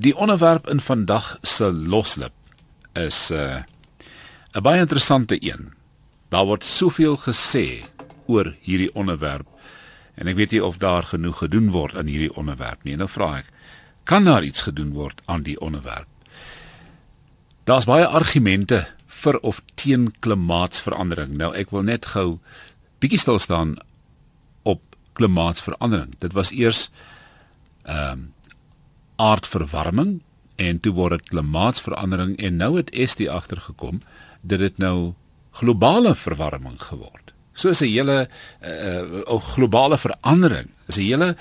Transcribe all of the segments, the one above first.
Die onderwerp in vandag se loslip is 'n uh, 'n baie interessante een. Daar word soveel gesê oor hierdie onderwerp en ek weet nie of daar genoeg gedoen word aan hierdie onderwerp nie. Nou vra ek, kan daar iets gedoen word aan die onderwerp? Daar's baie argumente vir of teen klimaatsverandering. Nou ek wil net gou bietjie stil staan op klimaatsverandering. Dit was eers ehm um, aardverwarming en toe word dit klimaatsverandering en nou het SD agtergekom dat dit nou globale verwarming geword. So is 'n hele uh, uh, globale verandering. Is 'n hele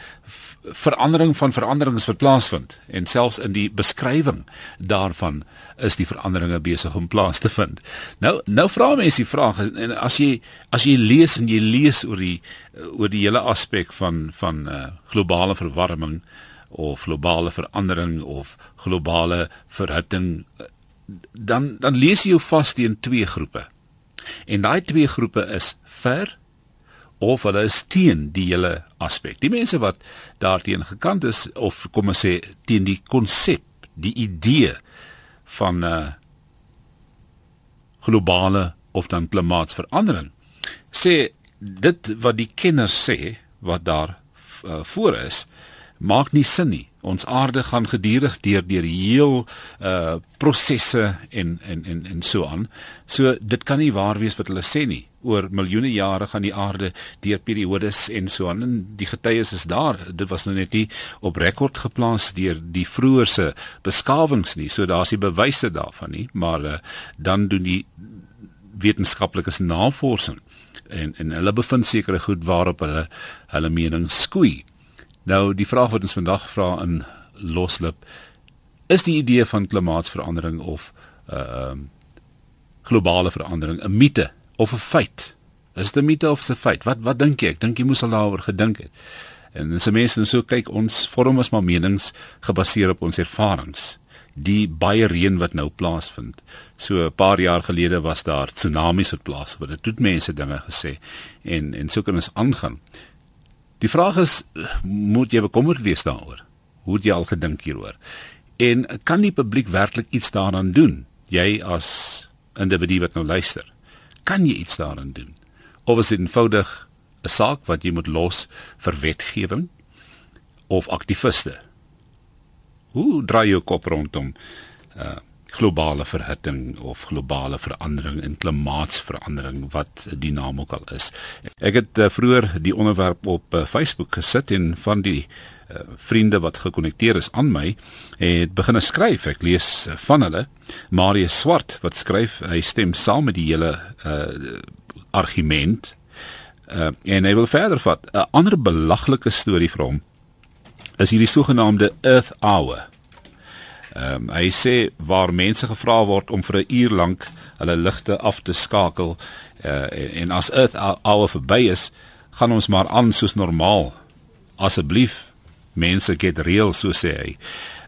verandering van veranderings wat plaasvind en selfs in die beskrywing daarvan is die veranderinge besig om plaas te vind. Nou nou vra mense die vraag en as jy as jy lees en jy lees oor die oor die hele aspek van van uh, globale verwarming of globale verandering of globale verhitting dan dan lees jy jou vas teen twee groepe. En daai twee groepe is vir of hulle is teen die hele aspek. Die mense wat daarteen gekant is of kom ons sê teen die konsep, die idee van 'n uh, eh, globale of dan klimaatsverandering sê dit wat die kenners sê wat daar uh, voor is maak nie sin nie. Ons aarde gaan gedurig deur deur heel uh prosesse en en en en so aan. So dit kan nie waar wees wat hulle sê nie. Oor miljoene jare gaan die aarde deur periodes en so aan. En die getuies is daar. Dit was nou net nie op rekord geplaas deur die vroeërse beskawings nie. So daar's die bewyse daarvan nie, maar uh, dan doen die wetenskaplikes navorsing en en hulle bevind sekere goed waarop hulle hulle mening skoei. Nou die vraag wat ons vandag vra in loslip is die idee van klimaatsverandering of uh, um, globale verandering 'n mite of 'n feit? Is dit 'n mite of 'n feit? Wat wat dink jy? Ek dink jy moes al daaroor gedink het. En as mense so kyk, ons vorm ons maar menings gebaseer op ons ervarings. Die baie reën wat nou plaasvind. So 'n paar jaar gelede was daar tsunamies wat plaasvind. Dit het mense dinge gesê en en so kan ons aangaan. Die vraag is moet jy bekommerd wees daaroor? Hoe het jy al gedink hieroor? En kan die publiek werklik iets daaraan doen? Jy as individu wat nou luister, kan jy iets daaraan doen? Of is dit eenvoudig 'n saak wat jy moet los vir wetgewing of aktiviste? Hoe draai jou kop rondom uh globale verhitting of globale verandering en klimaatsverandering wat die naam ook al is. Ek het uh, vroeër die onderwerp op uh, Facebook gesit en van die uh, vriende wat gekonnekteer is aan my het begin skryf. Ek lees uh, van hulle Marius Swart wat skryf hy stem saam met die hele uh, argument uh, en hy wil verder vat. 'n Ander belaglike storie vir hom is hierdie sogenaamde Earth Hour. Ehm um, hy sê waar mense gevra word om vir 'n uur lank hulle ligte af te skakel uh, en, en as earth hour verby is, gaan ons maar aan soos normaal. Asseblief mense get real so sê hy.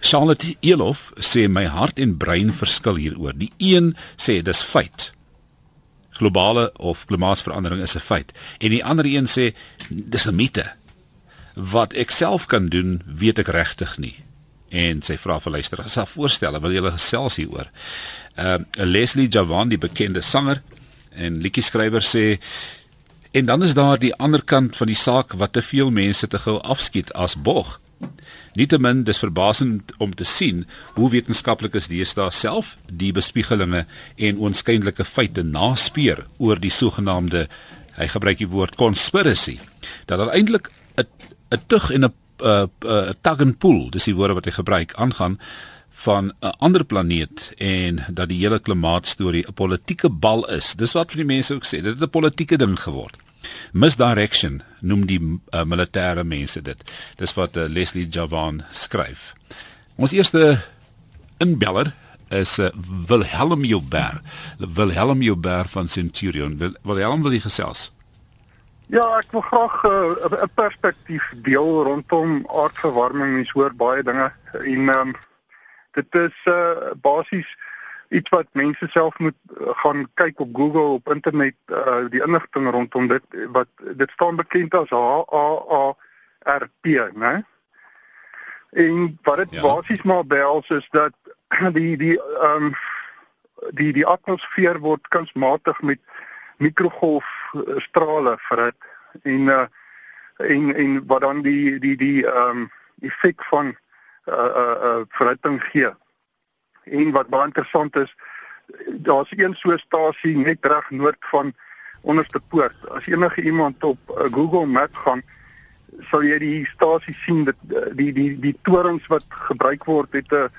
Charlotte Elof sê my hart en brein verskil hieroor. Die een sê dis feit. Globale of klimaatsverandering is 'n feit en die ander een sê dis 'n mite. Wat ek self kan doen, weet ek regtig nie en sy vra vir luisteraars sal voorstel wil julle gesels hieroor. Ehm uh, Leslie Javan die bekende sanger en liedjie skrywer sê en dan is daar die ander kant van die saak wat te veel mense te gou afskiet as bog. Nietemin dis verbasend om te sien hoe wetenskaplik is deesdae self die bespiegelinge en oënskynlike feite naspeur oor die sogenaamde hy gebruik die woord conspiracy dat daar eintlik 'n 'n tug en 'n uh, uh tug and pull, dis die woorde wat hy gebruik, aangaan van 'n ander planeet en dat die hele klimaatstorie 'n politieke bal is. Dis wat vir die mense ook sê, dit het 'n politieke ding geword. Misdirection noem die uh, militêre mense dit. Dis wat uh, Leslie Javan skryf. Ons eerste inbeller is uh, Wilhelm Joubert. Wilhelm Joubert van Centurion. Wil, Wilhelm wil jy gesels? Ja, ek wil graag eh, 'n uh, perspektief deel rondom aardverwarming. Mens hoor baie dinge en um, dit is uh basies iets wat mense self moet uh, gaan kyk op Google op internet uh die inligting rondom dit wat dit staan bekend as HAARP, né? En wat dit ja. basies maar behels is dat die die ehm um, die die atmosfeer word kunsmatig met mikrogolfstrale verhit en uh en en wat dan die die die ehm um, effek van uh uh, uh verhitting gee. En wat baie interessant is, daar's een so stasie net reg noord van onderste poort. As enige iemand op Google Maps gaan, sal jy die stasie sien dat uh, die die die torings wat gebruik word het 'n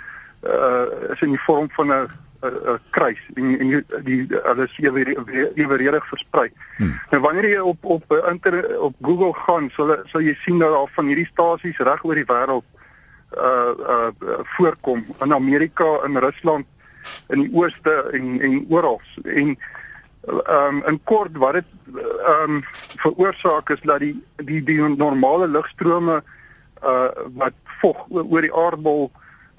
uh is in die vorm van 'n 'n kruis en en die, die hulle is eweredig versprei. Hmm. Nou wanneer jy op op inter op Google gaan, sal sal jy sien dat daar van hierdie stasies reg oor die wêreld uh uh voorkom in Amerika, in Rusland, in die ooste en en oral. En ehm um, in kort wat dit ehm um, veroorsaak is dat die die die normale lugstrome uh wat vog oor die aardbol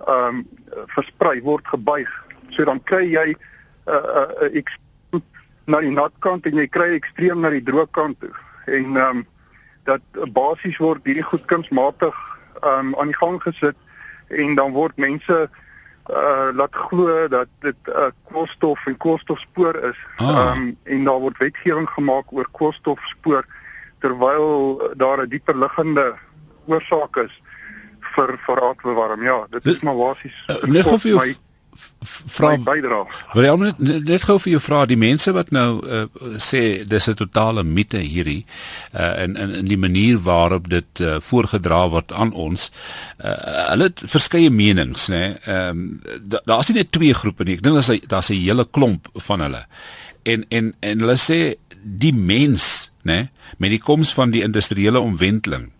ehm um, versprei word gebuig. So dan kry jy 'n uh, 'n uh, na die natkant en jy kry ekstreem na die droogkant toe. En ehm um, dat basies word hierdie goed kunsmatig ehm um, aan die gang gesit en dan word mense uh laat glo dat dit 'n uh, koolstof en koolstofspoor is. Ah. Ehm ah. um, en daar word wetgewing gemaak oor koolstofspoor terwyl daar 'n dieper liggende oorsaak is vir vir aardbewarming. Ja, dit is maar basies uh, net vir jou vra bydra. Wil jy net net gou vir jou vra die mense wat nou uh, sê dis 'n totale mite hierdie uh, en in in die manier waarop dit uh, voorgedra word aan ons. Uh, hulle het verskeie menings, né? Ehm um, daar's da nie net twee groepe nie. Ek dink daar's daar's 'n hele klomp van hulle. En en en hulle sê die mens, né, met die koms van die industriële omwenteling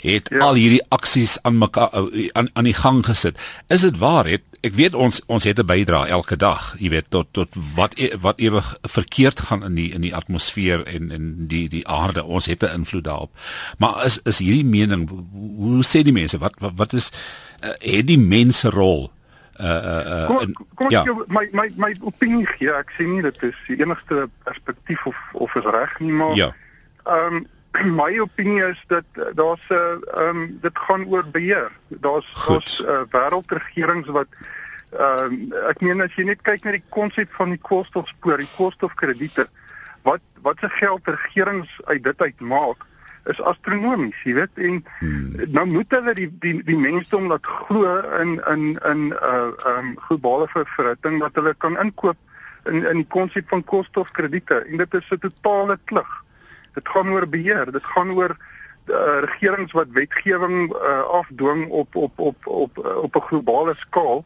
het ja. al hierdie aksies aan mekaar aan aan die gang gesit. Is dit waar het ek weet ons ons het 'n bydra elke dag, jy weet tot tot wat e, wat ewig verkeerd gaan in die in die atmosfeer en in die die aarde. Ons het 'n invloed daarop. Maar is is hierdie mening hoe, sê die mense wat wat, wat is uh, het die mens se rol? Uh uh, uh kom, kom ja. Jou, my my my opinie gee, ek sê nie dit is die enigste perspektief of of is reg nie, maar ja. Ehm um, my opinie is dat uh, daar's 'n uh, ehm um, dit gaan oor beheer. Daar's daar's uh, wêreldregerings wat ehm um, ek meen as jy net kyk na die konsep van die koolstofspoor, die koolstofkrediete, wat wat se geld regerings uit dit uit maak is astronomies, jy weet en hmm. nou moet hulle die die die mensdom laat glo in in in uh, ehm um, globale vervritting wat hulle kan inkoop in in die konsep van koolstofkrediete en dit is 'n totale klug. Dit gaan oor beheer, dit gaan oor uh, regerings wat wetgewing uh, afdwing op op op op uh, op 'n globale skaal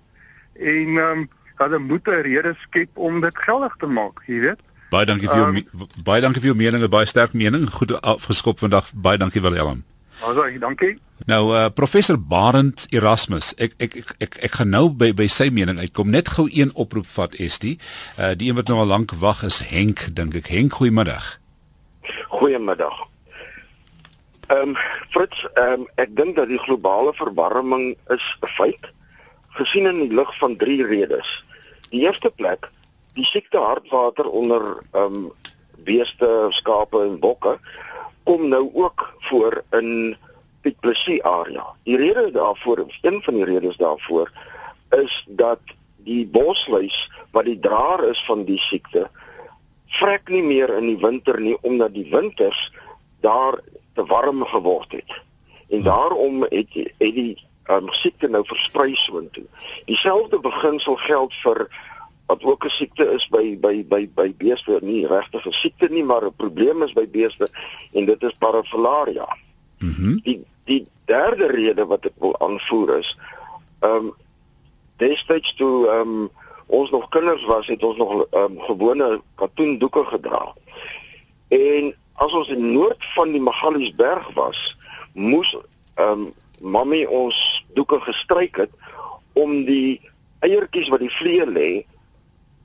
en ehm um, hulle moet 'n rede skep om dit geldig te maak, jy weet. Baie dankie vir jou um, baie dankie vir jou mening, baie sterk mening. Goed afgeskop vandag. Baie dankie Willem. Baie dankie. Nou uh, professor Barend Erasmus, ek ek ek ek, ek gaan nou by by sy mening uitkom. Net gou een oproep vat Estie. Uh die een wat nou al lank wag is Henk, dink ek. Henk, goeiemiddag. Goeiemiddag. Ehm um, Fritz, ehm um, ek dink dat die globale verwarming is 'n feit gesien in die lig van drie redes. Die eerste plek, die siekte hartwater onder ehm um, beeste, skape en bokke kom nou ook voor in Piet Plessis area. Die rede daarvoor, een van die redes daarvoor is dat die bosluis wat die draer is van die siekte vrek nie meer in die winter nie omdat die winters daar te warm geword het. En hmm. daarom het het die um, siekte nou versprei soontoe. Dieselfde beginsel geld vir wat ook 'n siekte is by by by by beeste, nie regtig 'n siekte nie, maar 'n probleem is by beeste en dit is parafalaria. Mhm. Mm die die derde rede wat ek wil aanvoer is ehm um, destyds toe ehm um, ons nog kinders was, het ons nog um, gewone katoendoeke gedra. En as ons in noord van die Magaliesberg was, moes ehm um, mammy ons doeke gestryk het om die eiertjies wat die vlee lê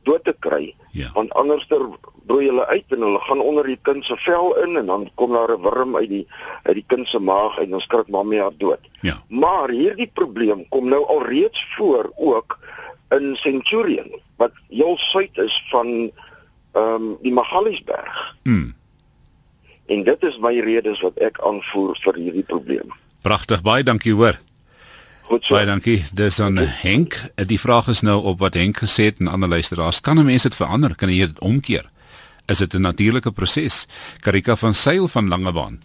dood te kry. Ja. Want anderster broei hulle uit en hulle gaan onder die kind se vel in en dan kom daar 'n wurm uit die uit die kind se maag en dan skrik mammy haar dood. Ja. Maar hierdie probleem kom nou alreeds voor ook in Centurion wat heel suid is van ehm um, die Magaliesberg. Mm. En dit is my redes wat ek aanvoer vir hierdie probleem. Pragtig, baie dankie hoor. Goed so. Baie dankie. Dis dan Henk. Die vraag is nou op wat Henk gesê het en ander luisteraars, kan 'n mens dit verander? Kan jy dit omkeer? Is dit 'n natuurlike proses? Karika van Sail van Langebaan.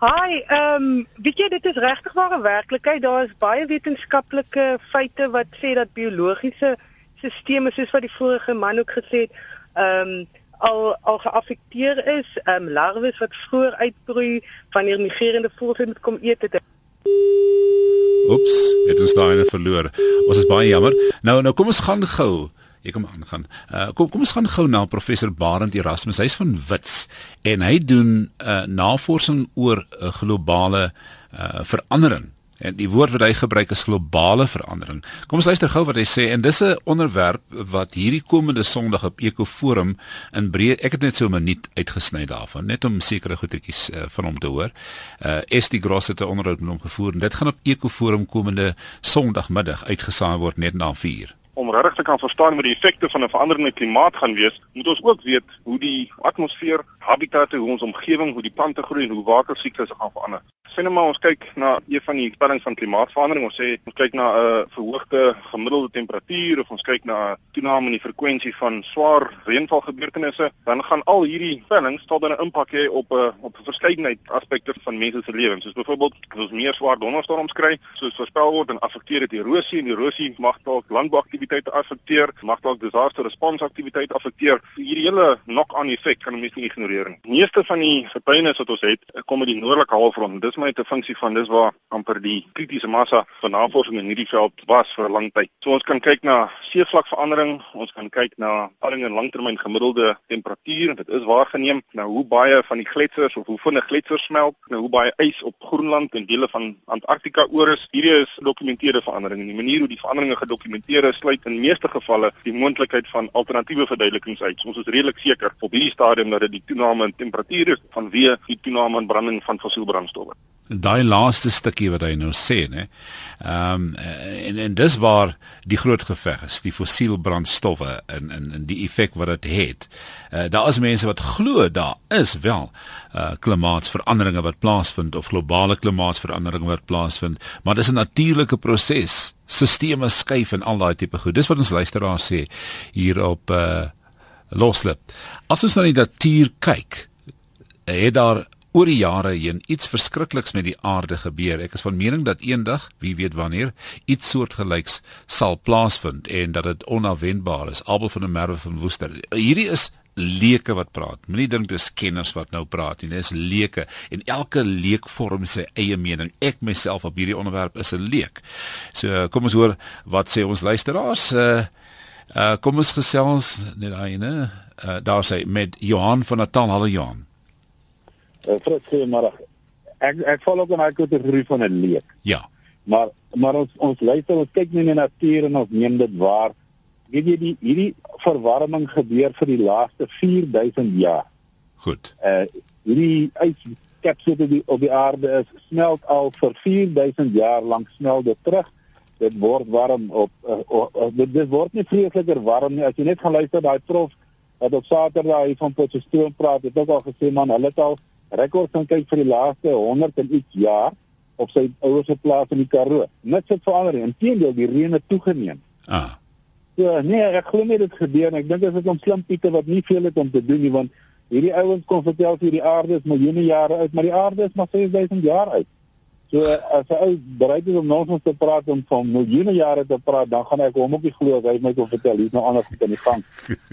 Hi, ehm um, weet jy dit is regtig ware werklikheid. Daar is baie wetenskaplike feite wat sê dat biologiese stelsels soos wat die vorige man ook gesê het, ehm um, al al geaffekteer is, ehm um, larwes wat vroeër uitbroei wanneer migrerende voëls kom eet het. Oeps, het ons daai verloor. Ons is baie jammer. Nou nou kom ons gaan gou. Ek kom aangaan. Uh, kom kom ons gaan gou na professor Barend Erasmus. Hy's van Wits en hy doen uh, navorsing oor 'n uh, globale uh, verandering En die woord wat hy gebruik is globale verandering. Kom ons luister gou wat hy sê en dis 'n onderwerp wat hierdie komende Sondag op Ekoforum in breë ek het net so 'n minuut uitgesny daarvan net om sekere goedetjies uh, van hom te hoor. Uh Estie Gross het 'n onderhoud met hom gevoer dit gaan op Ekoforum komende Sondagmiddag uitgesaai word net na 4 om regtig te kan verstaan wat die effekte van 'n veranderende klimaat gaan wees, moet ons ook weet hoe die atmosfeer, habitatte, hoe ons omgewing, hoe die plante groei en hoe watersiklusse gaan verander sien nou maar ons kyk na een van die spellings van klimaatsverandering. Ons sê ons kyk na 'n uh, verhoogde gemiddelde temperatuur of ons kyk na toename in die frekwensie van swaar reënvalgebeurtenisse, dan gaan al hierdie spellings tot 'n impak hê op 'n uh, op 'n verskeidenheid aspekte van mense se lewens. Soos byvoorbeeld as ons meer swaar donderstorms kry, soos voorspel word en affekteer dit erosie en erosie mag dalk landbouaktiwiteite affekteer, mag dalk disaster response aktiwiteite affekteer. Hierdie hele knock-on effek kan mense nie ignoreer nie. Meeste van die verpynings wat ons het, kom uit die noordelike halfrond. Dis my te funksie van dis waar amper die kritiese massa van navorsing in hierdie veld was vir 'n lang tyd. So ons kan kyk na seevlakverandering, ons kan kyk na daling in langtermyn gemiddelde temperatuur en dit is waargeneem nou hoe baie van die gletsers of hoe vinnig gletsers smelt, nou hoe baie ys op Groenland en dele van Antarktika oor is. Hierdie is gedokumenteerde veranderinge. Die manier hoe die veranderinge gedokumenteer is, sluit in meeste gevalle die moontlikheid van alternatiewe verduidelikings uit. Ons is redelik seker op hierdie stadium dat dit die toename in temperatuur is vanweë die toename in branding van fossielbrandstowwe daai laaste stukkie wat hy nou sê nê. Ehm um, en en dis waar die groot geveg is, die fossiel brandstowwe en en en die effek wat dit het. Uh, daar is mense wat glo daar is wel uh klimaatsveranderinge wat plaasvind of globale klimaatsveranderinge wat plaasvind, maar dis 'n natuurlike proses. Sisteme skuif en al daai tipe goed. Dis wat ons luisteraars sê hier op uh loslip. As ons na die natuur kyk, het daar oor die jare heen iets verskrikliks met die aarde gebeur. Ek is van mening dat eendag, wie weet wanneer, iets soortgelyks sal plaasvind en dat dit onverwendbaar is. Abel van der Merwe van Woester. Hierdie is leuke wat praat. Moenie dink dis kenners wat nou praat nie. Dis leuke en elke leek vorm sy eie mening. Ek myself op hierdie onderwerp is 'n leek. So kom ons hoor wat sê ons luisteraars. Uh, uh kom ons gesels net daai ene. Uh daar sê met Johan van Natal. Hallo Johan. Uh, Frits, goeiemôre. Ek ek val ook in daai kategorie van 'n leek. Ja. Maar maar ons ons luister, ons kyk nie na natuur en ons neem dit waar. Weet jy die hierdie verwarming gebeur vir die laaste 4000 jaar. Goed. Uh hierdie yskapsule op die op die aarde is smelt al vir 4000 jaar lank smelt dit terug. Dit word warm op uh, uh, dit, dit word nie vreesliker warm nie as jy net gaan luister daai prof wat op Saterdag hier van Potchefstroom praat, het ook al gesê man, hulle het al rekords kan kyk vir die laaste 100 en iets jaar op sy ouers se plaas in die Karoo. Niks het verander nie. Inteendeel, die reën het toegeneem. Ah. So nee, ek glo nie dit gebeur nie. Ek dink dit is om slim piete wat nie veel het om te doen nie want hierdie ouens kon vertel vir die aarde is miljoene jare oud, maar die aarde is maar 6000 jaar oud. So as hy bereid is om nonsens te praat om van miljoene jare te praat, dan gaan ek hom ook nie glo as hy my kon vertel hier's nou anders goed aan die gang.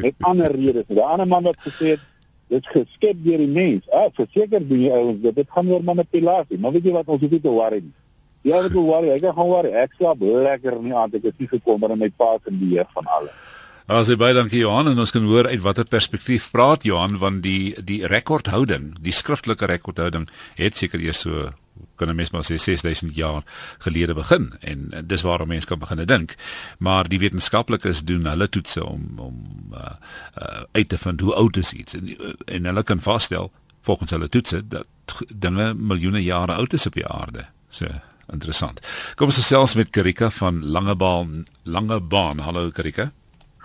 Met ander redes. Die ander man wat gesê het dit geskep deur die mens. Ah, verseker doen jy ouens dit. Dit gaan oor manipulasie. Maar weet jy wat ons hoef nie te worry nie. Ja, ek wil worry. Ek gaan worry. Ek slaap lekker nie aan. Ek het nie gekom maar my pa se beheer van alles. As jy baie dankie Johan en ons kan hoor uit watter perspektief praat Johan want die die rekordhouding, die skriftelike rekordhouding het seker eers so kan 'n mens maar sê 6000 jaar gelede begin en, en dis waarom mense kan begine dink. Maar die wetenskaplikes doen hulle toetse om om uh, uh, uit te vind hoe oud is iets en en hulle kan vasstel volgens hulle toetse dat dinge miljoene jare oud is op die aarde. So interessant. Kom ons gesels met Karika van Langebaan Langebaan. Hallo Karika.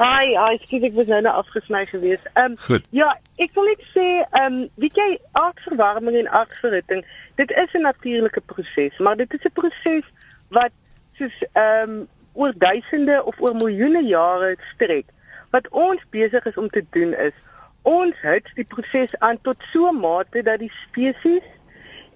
Hi, hi, skielik ek was nou nou afgesny geweest. Ehm um, ja, ek wil net sê, ehm um, weet jy, aardverwarming en aardverhitting, dit is 'n natuurlike proses, maar dit is 'n proses wat soos ehm um, oor duisende of oor miljoene jare strek. Wat ons besig is om te doen is ons hits die proses aan tot so 'n mate dat die spesies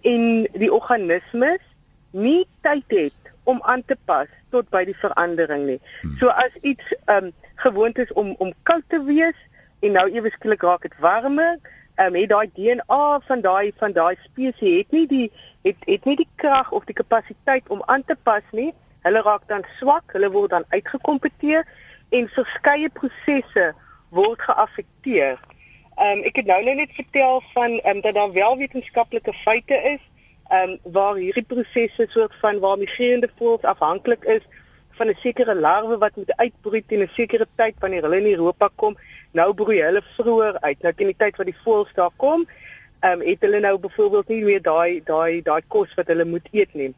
en die organismes nie tyd het om aan te pas tot by die verandering nie. Hmm. So as iets ehm um, gewoond is om om koud te wees en nou ewe skielik raak dit warmer, ehm um, het daai DNA van daai van daai spesies het nie die het het nie die krag of die kapasiteit om aan te pas nie. Hulle raak dan swak, hulle word dan uitgekompeteer en verskeie prosesse word geaffekteer. Ehm um, ek het nou net vertel van ehm um, dat daar wel wetenskaplike feite is ehm um, waar hierdie prosesse soort van waar migrerende voëls afhanklik is van 'n sekere larwe wat moet uitbroei teen 'n sekere tyd wanneer hulle in Europa kom. Nou broei hulle vroeër uit. Nou teen die tyd wat die voëls daar kom, ehm um, het hulle nou byvoorbeeld nie meer daai daai daai kos wat hulle moet eet nie.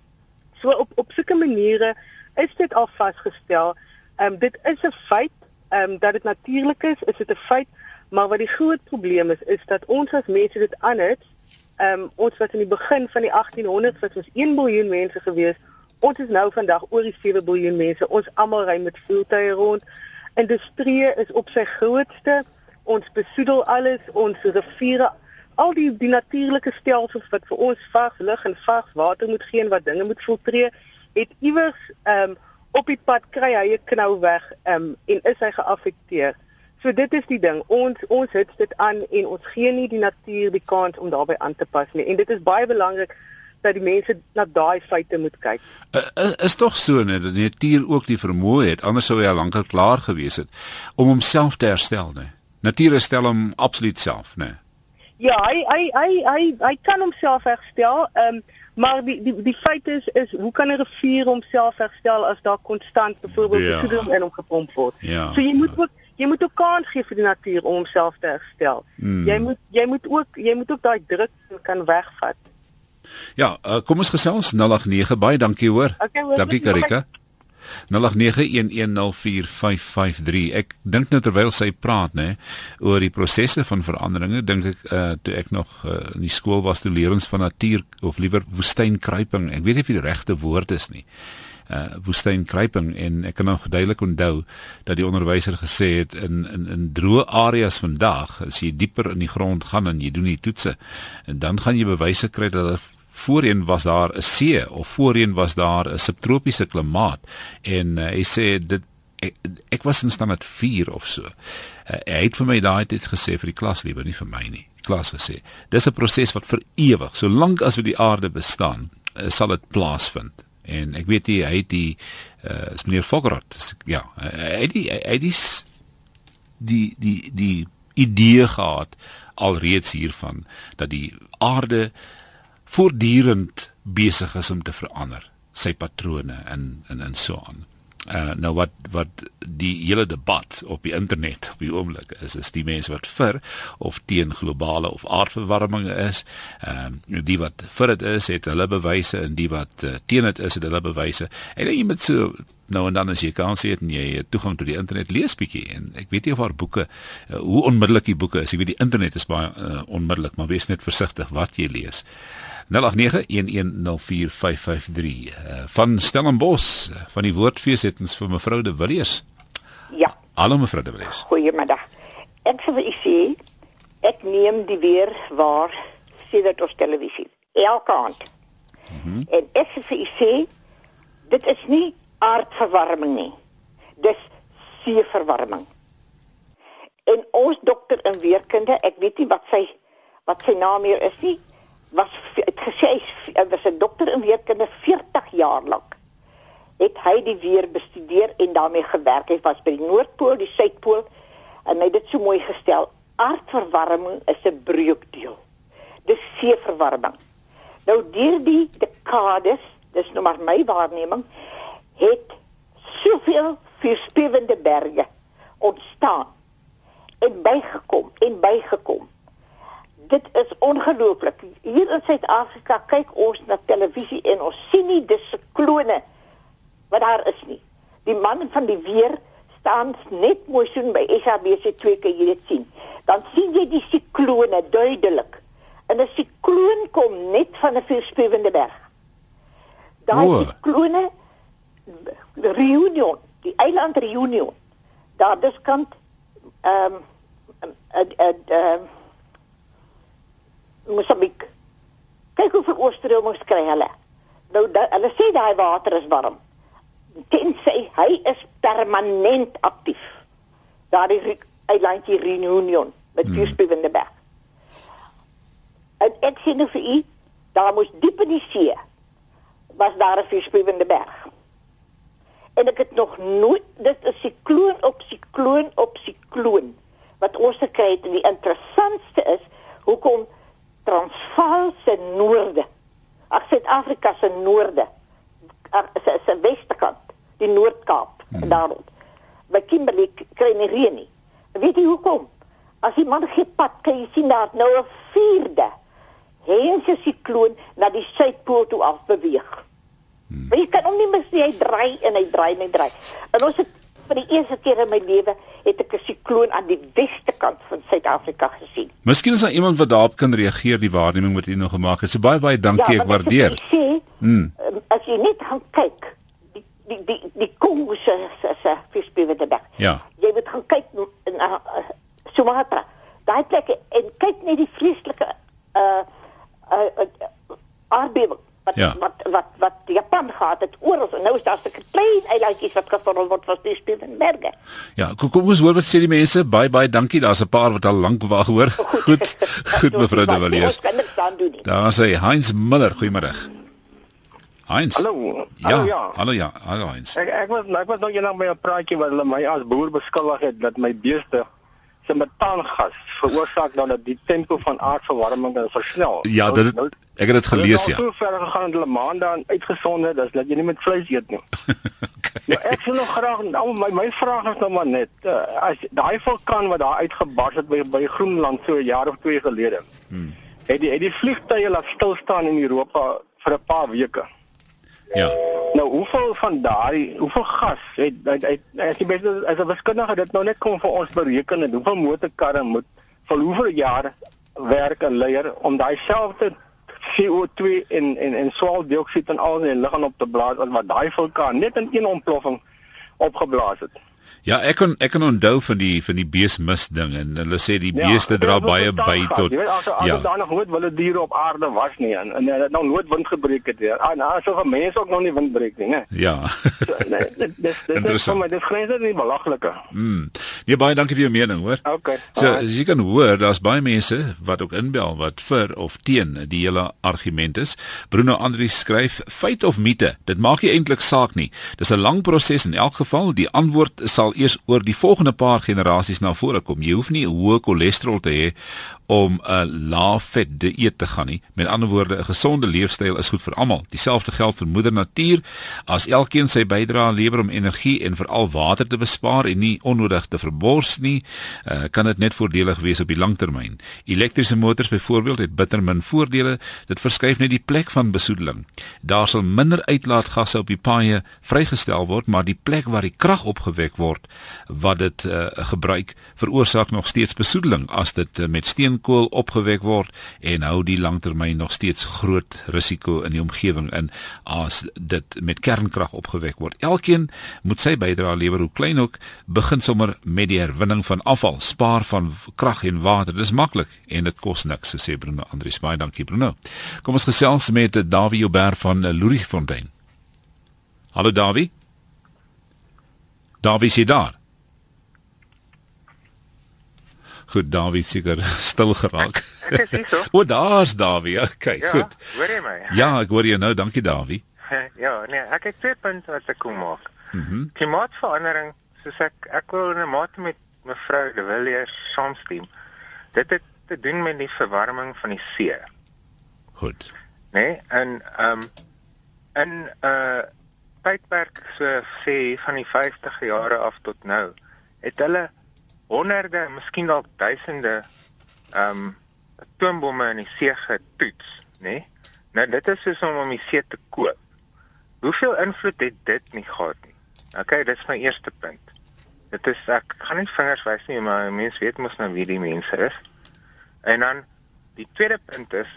So op op sulke maniere is dit al vasgestel. Ehm um, dit is 'n feit, ehm um, dat dit natuurlik is, is dit 'n feit Maar wat die groot probleem is is dat ons as mense dit aanhit. Ehm um, ons was in die begin van die 1800s was ons 1 miljard mense gewees. Ons is nou vandag oor die 7 miljard mense. Ons almal ry met voertuie rond. Industrie is op sy grootste. Ons besoedel alles, ons riviere, al die die natuurlike stelsels wat vir ons vars lug en vars water moet gee en wat dinge moet filtreer, het iewers ehm um, op die pad kry hy 'n knou weg ehm um, en is hy geaffekteer. So dit is die ding. Ons ons hits dit aan en ons gee nie die natuur die kans om daarbey aan te pas nie. En dit is baie belangrik dat die mense na daai feite moet kyk. Uh, is is tog so net dat die natuur ook die vermoë het, anders sou hy al lankal klaar gewees het om homself te herstel, né? Natuur herstel hom absoluut self, né? Ja, hy hy hy hy hy kan homself herstel. Ehm um, maar die die die feit is is hoe kan 'n rivier homself herstel as daar konstant byvoorbeeld ja. soedering in hom gepomp word? Ja, so jy moet ook jy moet ook kans gee vir die natuur om homself te herstel. Hmm. Jy moet jy moet ook jy moet ook daai druk kan wegvat. Ja, uh, kom ons gesels 089 baie dankie hoor. Okay, hoor dankie Karika. 0891104553. Ek dink nou terwyl sy praat nê oor die prosesse van veranderinge, dink ek uh toe ek nog uh, in die skool was te leer ons van natuur of liewer woestynkruiping. Ek weet nie of dit die regte woord is nie uh woestynkruiping en ek kan nog duidelik onthou dat die onderwyser gesê het in in in droë areas vandag as jy dieper in die grond gaan en jy doen die toetse en dan gaan jy bewyse kry dat voorheen was daar 'n see of voorheen was daar 'n subtropiese klimaat en uh, hy sê dit ek, ek was in standaard 4 of so. Uh, hy het vir my daai tyd gesê vir die klas liewer nie vir my nie. Die klas gesê dis 'n proses wat vir ewig, solank as wat die aarde bestaan, uh, sal dit plaasvind en ek weet hy hy die uh, is meneer Fogerot ja hy die hy die die die die idee gehad alreeds hiervan dat die aarde voortdurend besig is om te verander sy patrone en en en so aan. Uh, nou wat wat die hele debat op die internet op die oomblik is is die mense wat vir of teen globale of aardverwarming is. Ehm uh, die wat vir dit is het hulle bewyse en die wat uh, teen dit is het hulle bewyse. En jy moet so nou en dan as jy kan sien en jy toegang tot die internet lees bietjie en ek weet nie of haar boeke uh, hoe onmiddellik die boeke is. Ek weet die internet is baie uh, onmiddellik maar wees net versigtig wat jy lees 0891104553 uh, van Stellenbos van die woordfees het ons vir mevrou De Villiers. Ja. Hallo mevrou De Villiers. Goeiemiddag. Ek sê u sê ek neem die weer waar sien dit op televisie. Elke aand. Mm -hmm. En ek sê u sê dit is nie aardverwarming nie. Dis seeverwarming. En ons dokter in weerkunde, ek weet nie wat sy wat sy naam hier is nie, was het gesê hy was 'n dokter in weerkunde 40 jaar lank. Het hy die weer bestudeer en daarmee gewerk. Hy was by die Noordpool, die Suidpool en hy het dit so mooi gestel. Aardverwarming is 'n breukdeel. Dis seeverwarming. Nou deur die dekades, dis nou maar my waarneming, het soveel verspewende berge ontstaan en bygekom en bygekom dit is ongelooflik. Hier in Suid-Afrika kyk ons na televisie en ons sien nie dis siklone wat daar is nie. Die man van die weer staan net mooi so by SABC2 kan jy dit sien. Dan sien jy die siklone duidelik. En 'n sikloon kom net van 'n vuurspewende berg. Daai siklone die Reunion, die eiland Reunion. Daar diskant ehm um, ehm ehm Mosambik. Kyk hoe veel oorstromings kry hulle. Nou da, hulle sê daai water is warm. Tensy hy is permanent aktief. Daardie eilandjie Reunion met hmm. vuurspewende berg. En ek sê nou vir u, daar moes diep in die see was daar 'n vuurspewende berg. En ek het nog nooit dit is sikloon op sikloon op sikloon wat ons gekry het en die interessantste is hoekom Transvaal se noorde. Ag Suid-Afrika se noorde. Ag se se westekant, die Noord-Kaap hmm. daarop. By Kimberley kry nie reën nie. Weet jy hoekom? As jy man gee pad, kan jy sien daar nou 'n vierde heense sikloon na die suidpool toe af beweeg. Hmm. Jy kan hom nie mis nie, hy draai en hy draai en hy draai. En ons het vir die eerste keer in my lewe het ek 'n sikloon aan die weste kant van Suid-Afrika gesien. Miskien is daar iemand wat daarop kan reageer die waarneming wat jy nou gemaak het. So baie baie dankie, ja, ek waardeer. Sê, hmm. As jy net gaan kyk die die die die Kongo se se visbewende berg. Ja. Jy moet gaan kyk na uh, Sumatra. Daai plekke en kyk net die vreeslike uh uh, uh aardbewing wat ja. wat wat wat Japan gehad het oral en nou is daar 'n klein eilandjies wat gevorm word van die Spitzenberge. Ja, kom, kom ons hoor wat sê die mense. Baie baie dankie. Daar's 'n paar wat al lank wag hoor. Goed. Goed, goed mevrou De Villiers. Daar sê Heinz Miller, goeiemôre. Heinz. Hallo. Ja, hallo ja. Hallo ja. Hallo Heinz. Ek ek was ek was nog eendag by 'n praatjie waar hulle my as boer beskuldig het dat my beeste se metaangas veroorsaak dan dat die tempo van aardverwarming versnel. Ja, nou, dit nou, ek het dit gelees ja. Hoe ver gegaan hulle maande aan uitgesonde dat dat jy nie met vleis eet nie. okay. Nou ek sou nog graag nou my my vraag is nou maar net uh, as daai vulkaan wat daar uitgebars het by by Groenland so 'n jaar of twee gelede. Hmm. Het die het die vliegtye laat stil staan in Europa vir 'n paar weke. Ja. Nou, hoeveel van daai, hoeveel gas het uit uit as jy beter as 'n wiskundige dit nou net kom vir ons bereken en hoeveel motorkarre moet vir hoeveel jare werk en leier om daai selfde CO2 en en en swaweldioksied en al die lug aan op te blaas wat daai vulkaan net in een ontploffing opgeblaas het. Ja, ek kon ek kan onthou van die van die beesmis ding en hulle sê die ja, beeste dra baie by tot jy weet as as ja. daar nog nooit wille diere op aarde was nie en en dit nou nooit wind gebreek het weer. En as so 'n mens ook nog nie wind breek nie, né? Ja. so, nee, dit dis dis is sommer dis grens dit nie belaglike. Mm. Nee, baie dankie vir jou mening, hoor. Okay. So as jy kan hoor, daar's baie mense wat ook inbel wat vir of teen die hele argument is. Bruno Andri skryf feit of mite, dit maak nie eintlik saak nie. Dis 'n lang proses in elk geval. Die antwoord sal eers oor die volgende paar generasies na vore kom. Jy hoef nie hoë cholesterol te hê om 'n lae vet dieet te gaan nie. Met ander woorde, 'n gesonde leefstyl is goed vir almal. Dieselfde geld vir moeder natuur. As elkeen sy bydrae lewer om energie en veral water te bespaar en nie onnodig te verbors nie, uh, kan dit net voordelig wees op die langtermyn. Elektriese motors byvoorbeeld het bitter min voordele. Dit verskuif net die plek van besoedeling. Daar sal minder uitlaatgasse op die paaie vrygestel word, maar die plek waar die krag opgewek word wat dit uh, gebruik, veroorsaak nog steeds besoedeling as dit uh, met steen steenkool opgewek word en hou die langtermyn nog steeds groot risiko in die omgewing in as dit met kernkrag opgewek word. Elkeen moet sy bydrae lewer hoe klein ook, begin sommer met die herwinning van afval, spaar van krag en water. Dis maklik en dit kos niks, sê Bruno Andrius. Baie dankie Bruno. Kom ons gesels met Dawie Joubert van Louriefontein. Hallo Dawie. Dawie is daar. Goed, Dawie seker stil geraak. Ek is hier so. o, daar's Dawie. Okay, ja, goed. Hoor jy my? Ja, ek hoor jou nou. Dankie, Dawie. ja, nee, ek het twee punte wat ek kom maak. Mhm. Mm Klimaatsverandering, soos ek ek wil 'n mate met mevrou De Villiers saamstem. Dit het te doen met die verwarming van die see. Goed. Nee, en ehm um, in 'n uh, tydperk so sê van die 50 jare af tot nou, het hulle honderde, miskien dalk duisende ehm um, atoombomme in die see getoets, nê? Nee? Nou dit is soos om om die see te koop. Hoeveel invloed het dit nie gehad nie? Okay, dit is my eerste punt. Dit is ek gaan nie vingers wys nie, maar mense weet mos nou wie die mense is. En dan die tweede punt is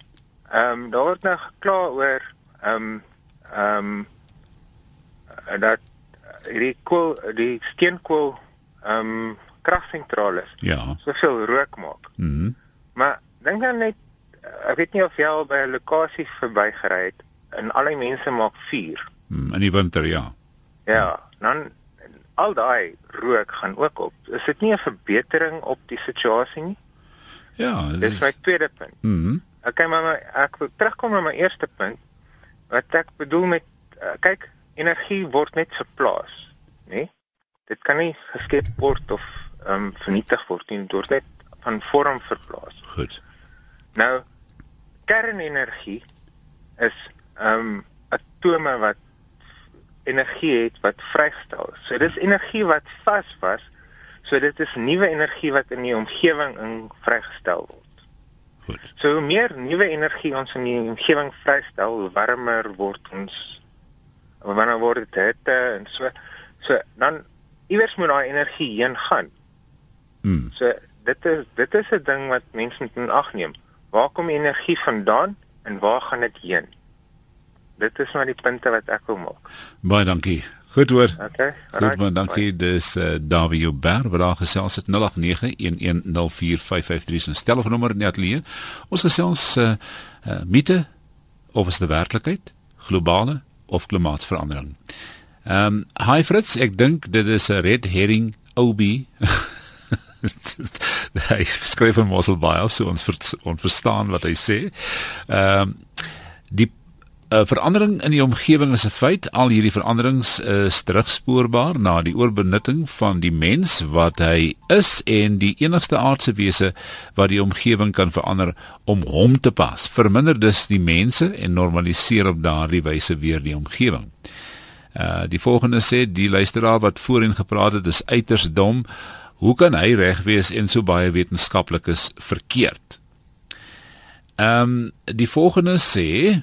ehm um, daar word nou gekla oor ehm um, ehm um, dat hierdie kool die steenkool ehm um, kragsentrale Ja. soveel rook maak. Mhm. Maar dink dan net uh, ek weet nie of jy al by 'n lokasie verbygery het en al die mense maak vuur. Mm, in die winter ja. Ja, dan al daai rook gaan ook op. Is dit nie 'n verbetering op die situasie nie? Ja, Dis my tweede punt. Mhm. Okay, maar my, ek wil terugkom na my eerste punt. Wat ek bedoel met uh, kyk, energie word net verplaas, né? Nee? Dit kan nie geskep word of ehm um, vernietig word nie, dit word net van vorm verplaas. Goed. Nou kernenergie is ehm um, atome wat energie het wat vrygestel is. So dis energie wat vas was. So dit is nuwe energie wat in die omgewing in vrygestel word. Goed. So hoe meer nuwe energie ons in die omgewing vrystel, hoe warmer word ons. Wanneer word dit hitte en so. So dan iewers moet daai energie heen gaan. Mm. So dit is dit is 'n ding wat mense moet in ag neem. Waar kom die energie vandaan en waar gaan dit heen? Dit is maar die punte wat ek wil maak. Baie dankie. Goed hoor. Okay. Goed man, dankie. Dis uh, Dawie Uber wat daar gesels het 0891104553 se telefoonnommer in die ateljee. Ons gesels uh, uh mite of is dit werklikheid, globale of klimaatsverandering. Ehm um, hi Fritz, ek dink dit is 'n red herring obi. hy skryf in Mossel baie so ons ver, ons verstaan wat hy sê. Ehm um, die uh, verandering in die omgewing is 'n feit. Al hierdie veranderings is terugspoorbaar na die oorbenutting van die mens wat hy is en die enigste aardse wese wat die omgewing kan verander om hom te pas. Verminder dus die mense en normaliseer op daardie wyse weer die omgewing. Uh die volgende sê die luisteraar wat voorheen gepraat het is uiters dom. Hoe kan hy reg wees en so baie wetenskaplik is verkeerd? Ehm um, die volgende sê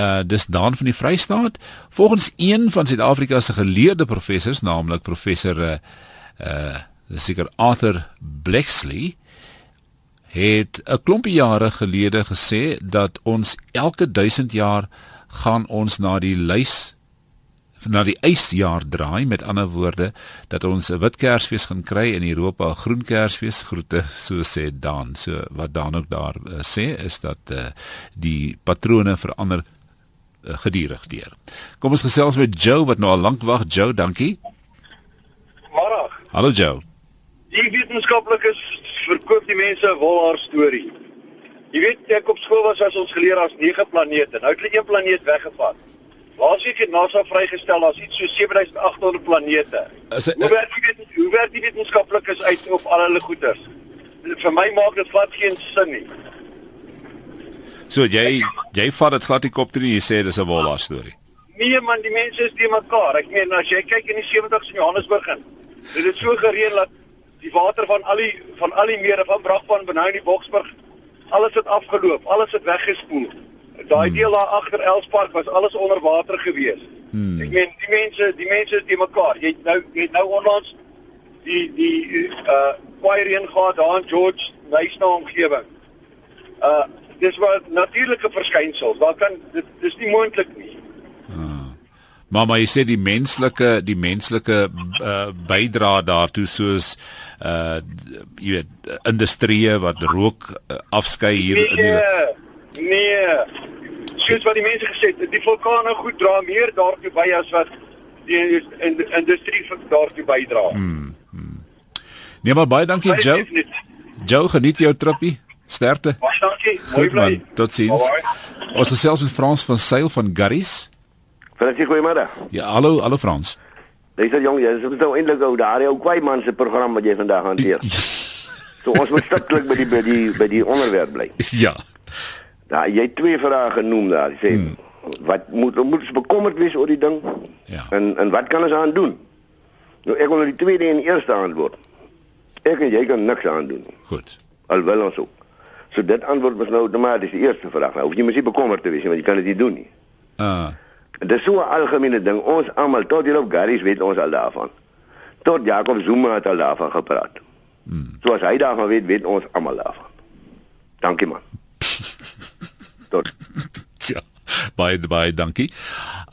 uh dis daan van die Vrystaat volgens een van Suid-Afrika se geleerde professors naamlik professor uh uh seker Arthur Blakeslee het 'n klompie jare gelede gesê dat ons elke 1000 jaar gaan ons na die lys na die ysjaar draai met ander woorde dat ons 'n wit kersfees gaan kry in Europa 'n groen kersfees groete so sê Dan so wat Dan ook daar uh, sê is dat uh, die patrone verander uh, gedurig deur. Kom ons gesels met Joe wat nou al lank wag. Joe, dankie. Môre. Hallo Joe. Die wetenskaplikes verkoop die mense 'n wolhaar storie. Jy weet ek op skool was as ons geleer as 9 planete. Nou het hulle een planeet weggevat. Laasweek het NASA vrygestel as iets so 7800 planete. Is dit Hoe werk die weten, hoe werk die wetenskaplikes uit op al hulle goeters? Vir my maak dit glad geen sin nie. So jy jy vat dit glad die kop toe en jy sê dis 'n wolhaar storie. Nee man, die mense is te mekaar. Ek meen as jy kyk in die 70's in Johannesburg in, het dit so gereën dat die water van al die van al die mere van Brakpan benau in die Boksburg alles het afgeloop, alles het weggespoel. Daai hmm. deel daar agter Elspark was alles onder water gewees. Hmm. Ek meen die mense, die mense is te mekaar. Jy het nou jy het nou onlangs die die uh kwai reën gehad daar in George Nyasna omgewing. Uh dis maar natuurlike verskynsels. Daar kan dit dis nie moontlik nie. Maar maar jy sê die menslike die menslike uh, bydra daartoe soos uh jy weet industrie wat rook uh, afskei hier in die Nee. Soos wat die mense gesê het, die vulkane goed dra meer daartoe by as wat die in, industrie daartoe bydra. Hmm, hmm. Nee maar baie dankie Joe. Joe geniet jou trippie. Sterkte. Baie dankie. Mooi Goed man. bly. Totsiens. Ons gesels met Frans van Sail van Garries. Fransie, goeiemôre. Ja, hallo, hallo Frans. Dis al jong, jy is nou eintlik ou daar, ou kwai man se program wat jy vandag hanteer. so ons moet stiklik by die by die by die onderwerp bly. Ja. Ja, jy het twee vrae genoem daar. Jy sê hmm. wat moet moet ons bekommerd wees oor die ding? Ja. En en wat kan ons aan doen? Nou ek wil nou die tweede en eerste antwoord. Ek en jy kan niks aan doen. Goed. Alwel ons ook. So dit antwoord was nou outomaties die eerste vraag. Nou hoef jy mos nie bekommerd te wees nie, want jy kan dit nie doen nie. Uh Dit is so 'n algemene ding. Ons almal tot hier op Garries weet ons al daarvan. Tot Jacob Zuma het al daarvan gepraat. Hmm. So as hy daarvan weet, weet ons almal daarvan. Dankie man. Tot. Ja. Baie baie dankie.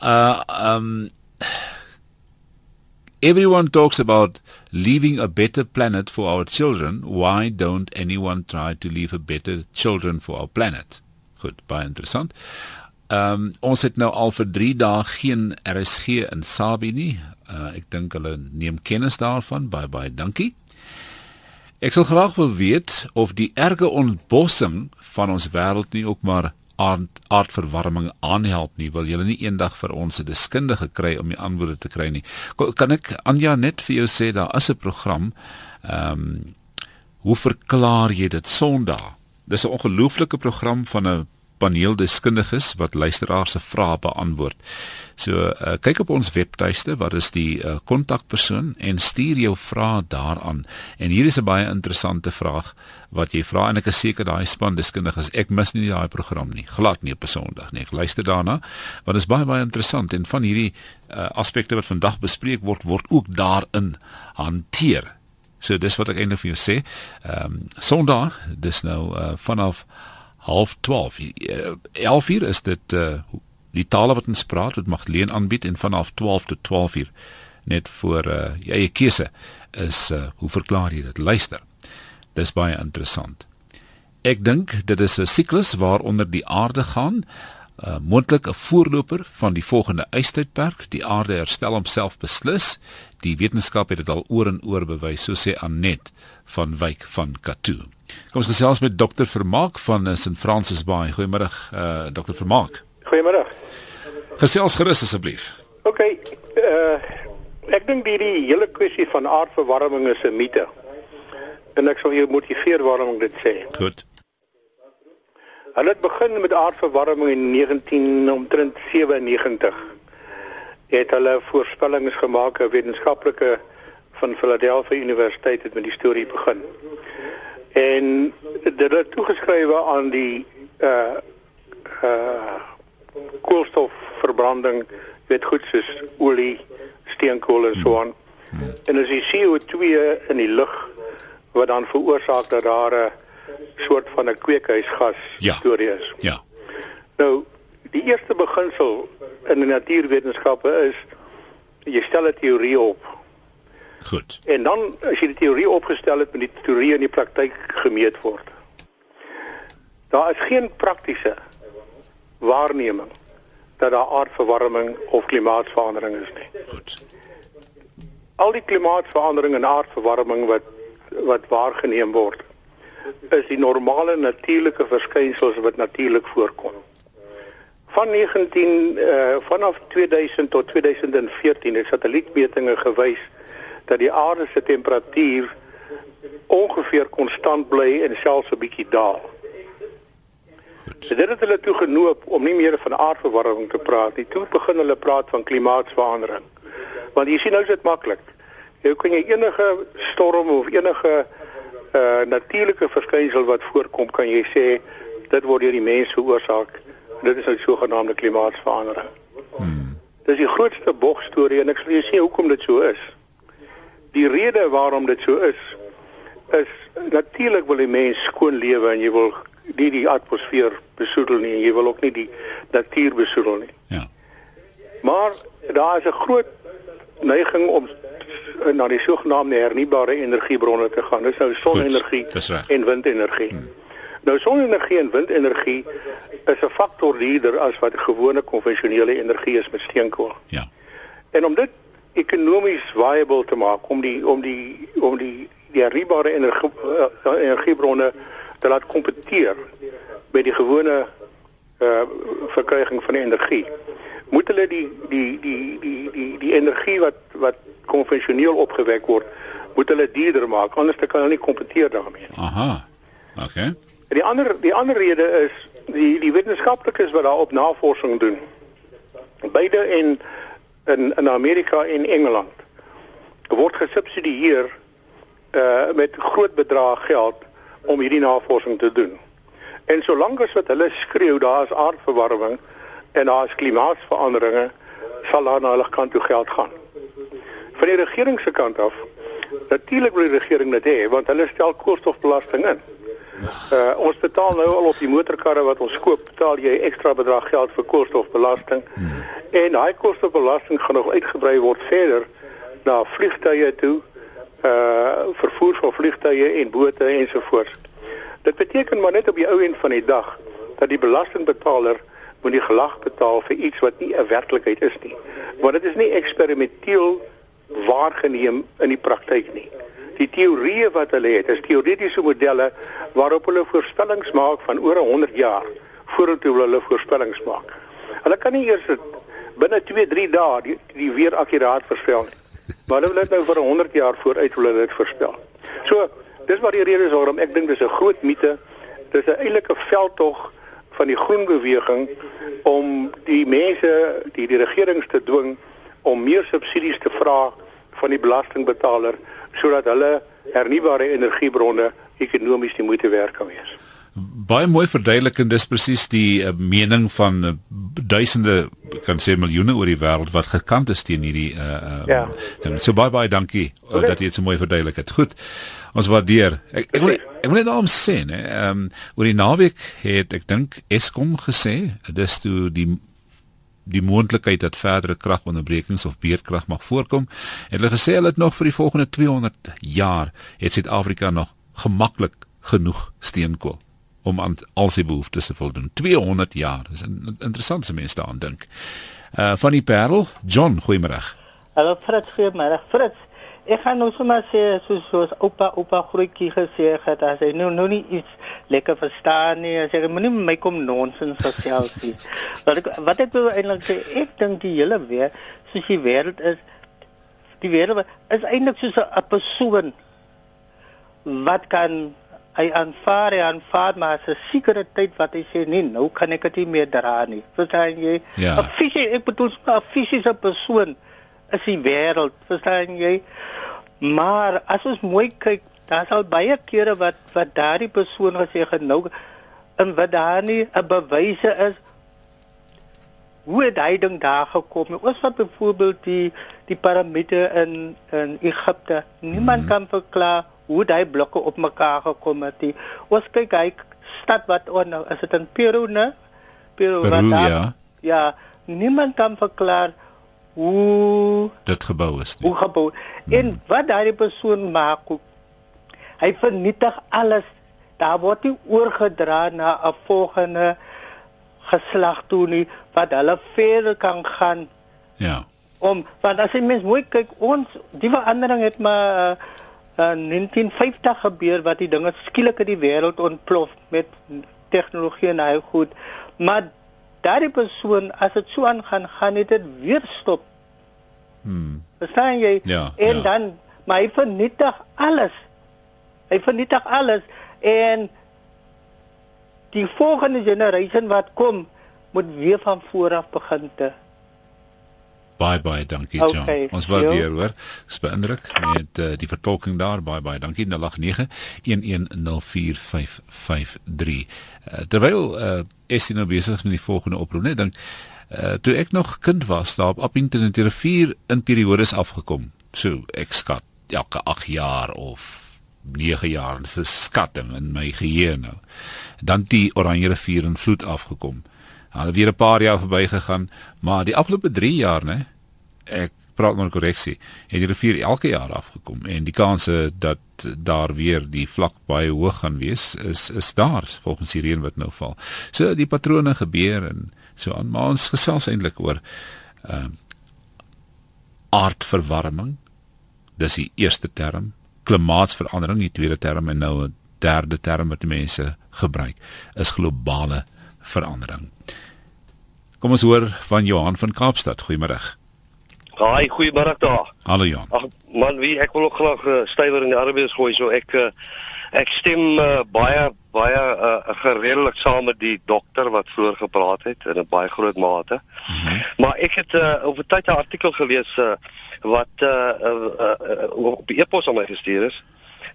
Uh um everyone talks about leaving a better planet for our children. Why don't anyone try to leave a better children for our planet? Goed, baie interessant. Ehm um, ons het nou al vir 3 dae geen RSG in Sabie nie. Uh, ek dink hulle neem kennis daarvan. Baie baie dankie. Ek sal graag wil weet of die erge ontbossing van ons wêreld nie ook maar aard, aardverwarming aanhelp nie. Wil julle nie eendag vir ons 'n deskundige kry om die antwoorde te kry nie? Kan ek Anja net vir jou sê daar is 'n program. Ehm um, hoe verklaar jy dit Sondag? Dis 'n ongelooflike program van 'n paneeldeskundiges wat luisteraars se vrae beantwoord. So uh, kyk op ons webtuiste wat is die uh, kontakpersoon en stuur jou vrae daaraan. En hier is 'n baie interessante vraag wat jy vra en ek is seker daai span deskundiges ek mis nie daai program nie. Glad nie op 'n Sondag nie. Ek luister daarna want dit is baie baie interessant en van hierdie uh, aspekte wat vandag bespreek word word ook daarin hanteer. So dis wat ek eintlik vir jou sê. Ehm um, Sondag, dis nou uh, vanaf half 12. 11 uur is dit uh die tale wat ons praat, dit mag leen aanbied en vanaf 12 tot 12 uur net vir uh jy eie keuse is uh hoe verklaar jy dit? Luister. Dis baie interessant. Ek dink dit is 'n siklus waaronder die aarde gaan uh, moontlik 'n voorloper van die volgende ystydperk. Die aarde herstel homself beslis. Die wetenskap het dit al oor en oor bewys, so sê Anet van Wyk van Katoo. Kom ons gesels met dokter Vermaak van uh, St Francis Bay. Goeiemôre, uh, dokter Vermaak. Goeiemôre. Gesels gerus asseblief. OK. Uh ek dink die, die hele kwessie van aardverwarming is 'n mite. En ek sal jou motiveer waarom ek dit sê. Goed. Hulle het begin met aardverwarming in 1997. Het hulle voorspellings gemaak, 'n wetenskaplike van Philadelphia Universiteit het met die storie begin. En dit het toegeskryf aan die uh uh koolstofverbranding, weet goed soos olie, steenkool en so aan. En as die CO2 in die lug wat dan veroorsaak dat daar 'n soort van 'n kweekhuisgas ja. storie is. Ja. Nou, die eerste beginsel in die natuurwetenskappe is jy stel 'n teorie op. Goed. En dan as jy die teorie opgestel het met die teorie in die praktyk gemeet word. Daar is geen praktiese waarneming dat daar aardverwarming of klimaatsverandering is nie. Goed. Al die klimaatsverandering en aardverwarming wat wat waargeneem word is die normale natuurlike verskynsels wat natuurlik voorkom. Van 19 uh, vanaf 2000 tot 2014 het satellietmetings gewys dat die aarde se temperatuur ongeveer konstant bly en selfs 'n bietjie daal. So dit het hulle toe genoop om nie meer van aardverwarming te praat nie. Toe begin hulle praat van klimaatsverandering. Want jy sien nou is dit maklik. Jy kan jy enige storm of enige uh natuurlike verskynsel wat voorkom, kan jy sê dit word deur die mens veroorsaak. Dit is nou sogenaamde klimaatsverandering. Hmm. Dis die grootste bogstorie en ek sal jou sê hoekom dit so is. Die rede waarom dit so is is natuurlik wil die mens skoon lewe en jy wil nie die atmosfeer besoedel nie en jy wil ook nie die natuur besoedel nie. Ja. Maar daar is 'n groot neiging om na die sogenaamde hernubare energiebronne te gaan. Dis nou sonenergie en windenergie. Hmm. Nou sonenergie en windenergie is 'n faktor duurder as wat gewone konvensionele energie is met steenkool. Ja. En om dit ekonomies viable te maak om die om die om die die hernubare energie uh, energiebronne te laat kompeteer met die gewone uh verkryging van energie. Moet hulle die die die die die die energie wat wat konvensioneel opgewek word, moet hulle duurder maak anders kan hulle nie kompeteer daarmee. Aha. Okay. En die ander die ander rede is die die wetenskaplikes wat daarop navorsing doen. Beide in in in Amerika en Engeland word gesubsidieer uh met groot bedrae geld om hierdie navorsing te doen. En solank as wat hulle skreeu daar is aardverwarming en daar is klimaatsveranderinge, sal daar na hulle kant toe geld gaan. Van die regering se kant af, natuurlik wil die regering dit hê want hulle stel koolstofbelasting in. Uh ons betaal nou al op die motorkarre wat ons koop, betaal jy ekstra bedrag geld vir koolstofbelasting. Hmm. En daai koolstofbelasting gaan nog uitgebrei word verder na vliegtye toe, uh vervoer van vliegtye en bote ensovoorts. Dit beteken maar net op die ou end van die dag dat die belastingbetaler moet die gelag betaal vir iets wat nie 'n werklikheid is nie. Want dit is nie eksperimenteel waargeneem in die praktyk nie. Die teorieë wat hulle het, is teoretiese modelle waarop hulle voorspellings maak van oor 100 jaar voordat hulle voorspellings maak. Hulle kan nie eers binne 2-3 dae die, die weer akkuraat voorspel nie. Maar hulle wil dit nou vir 100 jaar vooruit wil hulle dit voorspel. So, dis wat die rede is waarom ek dink dis 'n groot mite. Dis 'n eintlike veldtog van die groen beweging om die mense, die die regerings te dwing om meer subsidies te vra van die belastingbetaler sodat hulle hernubare energiebronne ekonomies die moeite werd kan wees baie mooi verduidelik en dis presies die uh, mening van uh, duisende kan sê miljoene oor die wêreld wat gekant is teen hierdie uh, ja. Um, so baie baie dankie okay. uh, dat jy dit so mooi verduidelik het. Goed. Ons waardeer. Ek ek wil ek wil net daarom sê, né, ehm um, oor die naweek het ek dink Eskom gesê dis toe die die moontlikheid dat verdere kragonderbrekings of beerdkrag mag voorkom. En hulle gesê hulle het nog vir die volgende 200 jaar het Suid-Afrika nog gemaklik genoeg steenkool om aan al sy behoeftes te voldoen. 200 jaar. Dis 'n interessante mens daaraan dink. Uh van die Parel, John, goeiemôre. Hallo Fritz, goeiemôre. Fritz, ek gaan nou sommer sê soos soos oupa oupa grootjie gesê het, as hy nou nou nie iets lekker verstaan nie, as hy moenie my kom nonsens gesels nie. wat ek wat ek wil eintlik sê, ek dink die hele weer soos die wêreld is die wêreld is eintlik soos 'n persoon wat kan hy aanvaar hy aanvaar maar as 'n sekere tyd wat hy sê nee nou kan ek dit nie meer dra nie verstaan jy ja. 'n fisie ek bedoel 'n fisiese persoon is die wêreld verstaan jy maar as ons mooi kyk daar sal baie kere wat wat daardie persoon gesê het nou en wat daar nie 'n bewyse is hoe het hy ding daar gekom ons wat byvoorbeeld die die piramide in in Egipte niemand mm -hmm. kan verklaar hoe daai blokke op mekaar gekom het. Die, ons kyk hy stad wat on, nou is dit in Peru, né? Peru, Peru daar, ja. Ja, niemand kan verklaar hoe dit gebou is nie. Hoe gebou. Hmm. En wat daai persoon maak ook hy vernietig alles. Daar word nie oorgedra na 'n volgende geslag toe nie wat hulle verder kan gaan. Ja. Om want as jy mens mooi kyk ons die verandering het maar uh, in 1950 gebeur wat die dinge skielik in die wêreld ontplof met tegnologie en hy goed. Maar daardie persoon as dit so aangaan, gaan dit weer stop. Hmm. Verstaan jy? Ja, en ja. dan maar hy vernietig alles. Hy vernietig alles en die volgende generasie wat kom moet weer van voor af begin te Baie baie dankie John. Okay, Ons waardeer hoor. Dis beïndruk met uh, die vertolking daar. Baie baie dankie. 0891104553. Uh, terwyl uh, is nou besig met die volgende oproep net dink uh, toe ek nog kind was daar op Appington en die rivier in periodes afgekom. So ek skat elke 8 jaar of 9 jaar. Dis 'n skatting in my geheue nou. Dan die Oranje rivier in vloed afgekom. Hulle weer 'n paar jaar verbygegaan, maar die afgelope 3 jaar, né? Ek praat maar korreksie. Het die rivier elke jaar afgekom en die kanse dat daar weer die vlak baie hoog gaan wees is is daar volgens die reën wat nou val. So die patrone gebeur en so aan maar ons gesels eintlik oor ehm uh, aardverwarming. Dis die eerste term, klimaatsverandering die tweede term en nou 'n derde term wat mense gebruik is globale verandering. Kom ons hoor van Johan van Kaapstad. Goeiemôre. Haai, goeiemôre daar. Hallo Johan. Ag man, wie ek wil ook graag uh, stywer in die arbeid gooi, so ek uh, ek stem uh, baie baie uh, geredelik saam met die dokter wat vroeër gepraat het in 'n baie groot mate. Mm -hmm. Maar ek het uh, oor tyd 'n artikel gelees uh, wat uh, uh, uh, op die e-pos aan my gestuur is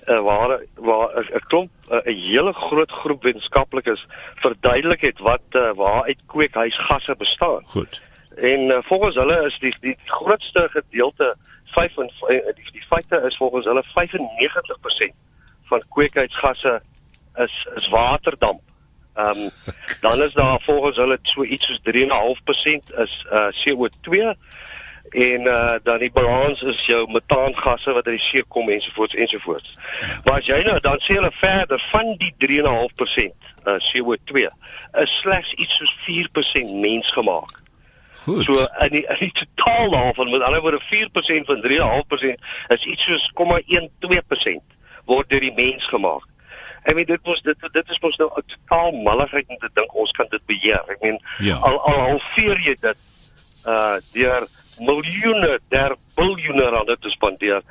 uh, waar waar 'n klomp 'n uh, hele groot groep wetenskaplikes verduidelik het wat uh, waar uit kweekhuisgasse bestaan. Goed. En uh, volgens hulle is die die grootste gedeelte 5 en die, die feite is volgens hulle 95% van kweekhuisgasse is is waterdamp. Ehm um, dan is daar volgens hulle so iets soos 3.5% is uh, CO2 en uh dan die balans is jou metaangasse wat uit die see kom ensovoorts ensovoorts. Maar as jy nou dan sê hulle verder van die 3.5% uh CO2 is slegs iets soos 4% mensgemaak. Goed. So in die, in die totaal daarvan met ander woorde 4% van 3.5% is iets soos 0.12% word deur die mens gemaak. Ek meen dit mos dit dit is mos nou 'n totaal malligheid om te dink ons kan dit beheer. Ek meen Ja. al al halveer jy dit uh deur miljoene der biljoene rande te spandeer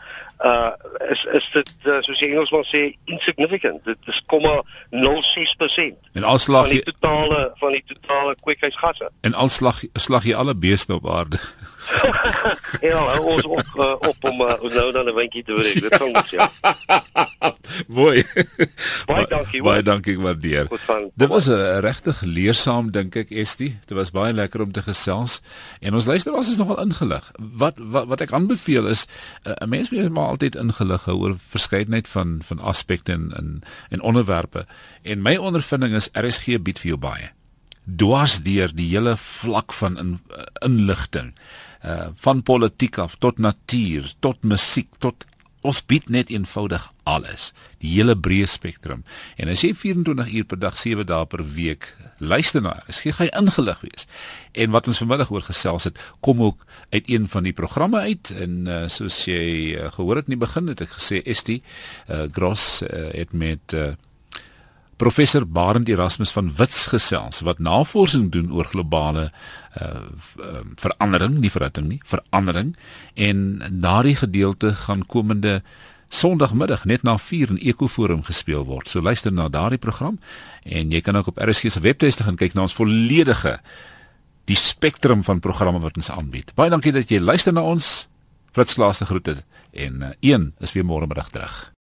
uh is is dit uh, soos die Engelsman sê insignificant. Dit is 0,06% En al slag van die totale van die totale kweekhuisgasse. En al slag jy alle beeste op aarde. ja ons op uh, op om uh, nou dan 'n windjie te breek. Dit ons ja Mooi. Baie dankie. Baie dankie, waardeer. Dit was 'n regtig leersaam dink ek, Estie. Dit was baie lekker om te gesels en ons luisteraars is nogal ingelig. Wat wat wat ek aanbeveel is uh, 'n mens moet maar altyd ingelig hou oor verskeidenheid van van aspekte en en en onderwerpe. En my ondervinding is RSG bied vir jou baie dwars deur die hele vlak van in, uh, inligting uh van politiek af tot natuur tot musiek tot ons bied net eenvoudig alles. Die hele breë spektrum. En as jy 24 uur per dag 7 dae per week luister na is jy gaan ingelig wees. En wat ons vanmiddag oor gesels het kom ook uit een van die programme uit. En uh, soos jy uh, gehoor het in die begin het ek gesê Estie uh, Gross uh, het met uh, professor Barend Erasmus van Wits gesels wat navorsing doen oor globale uh, verandering, nie verandering nie, verandering en daardie gedeelte gaan komende Sondagmiddag net na 4 in Ekoforum gespeel word. So luister na daardie program en jy kan ook op RSG se webtuiste gaan kyk na ons volledige die spektrum van programme wat ons aanbied. Baie dankie dat jy luister na ons. Fritz Klaas te groete en uh, een is weer môre middag terug.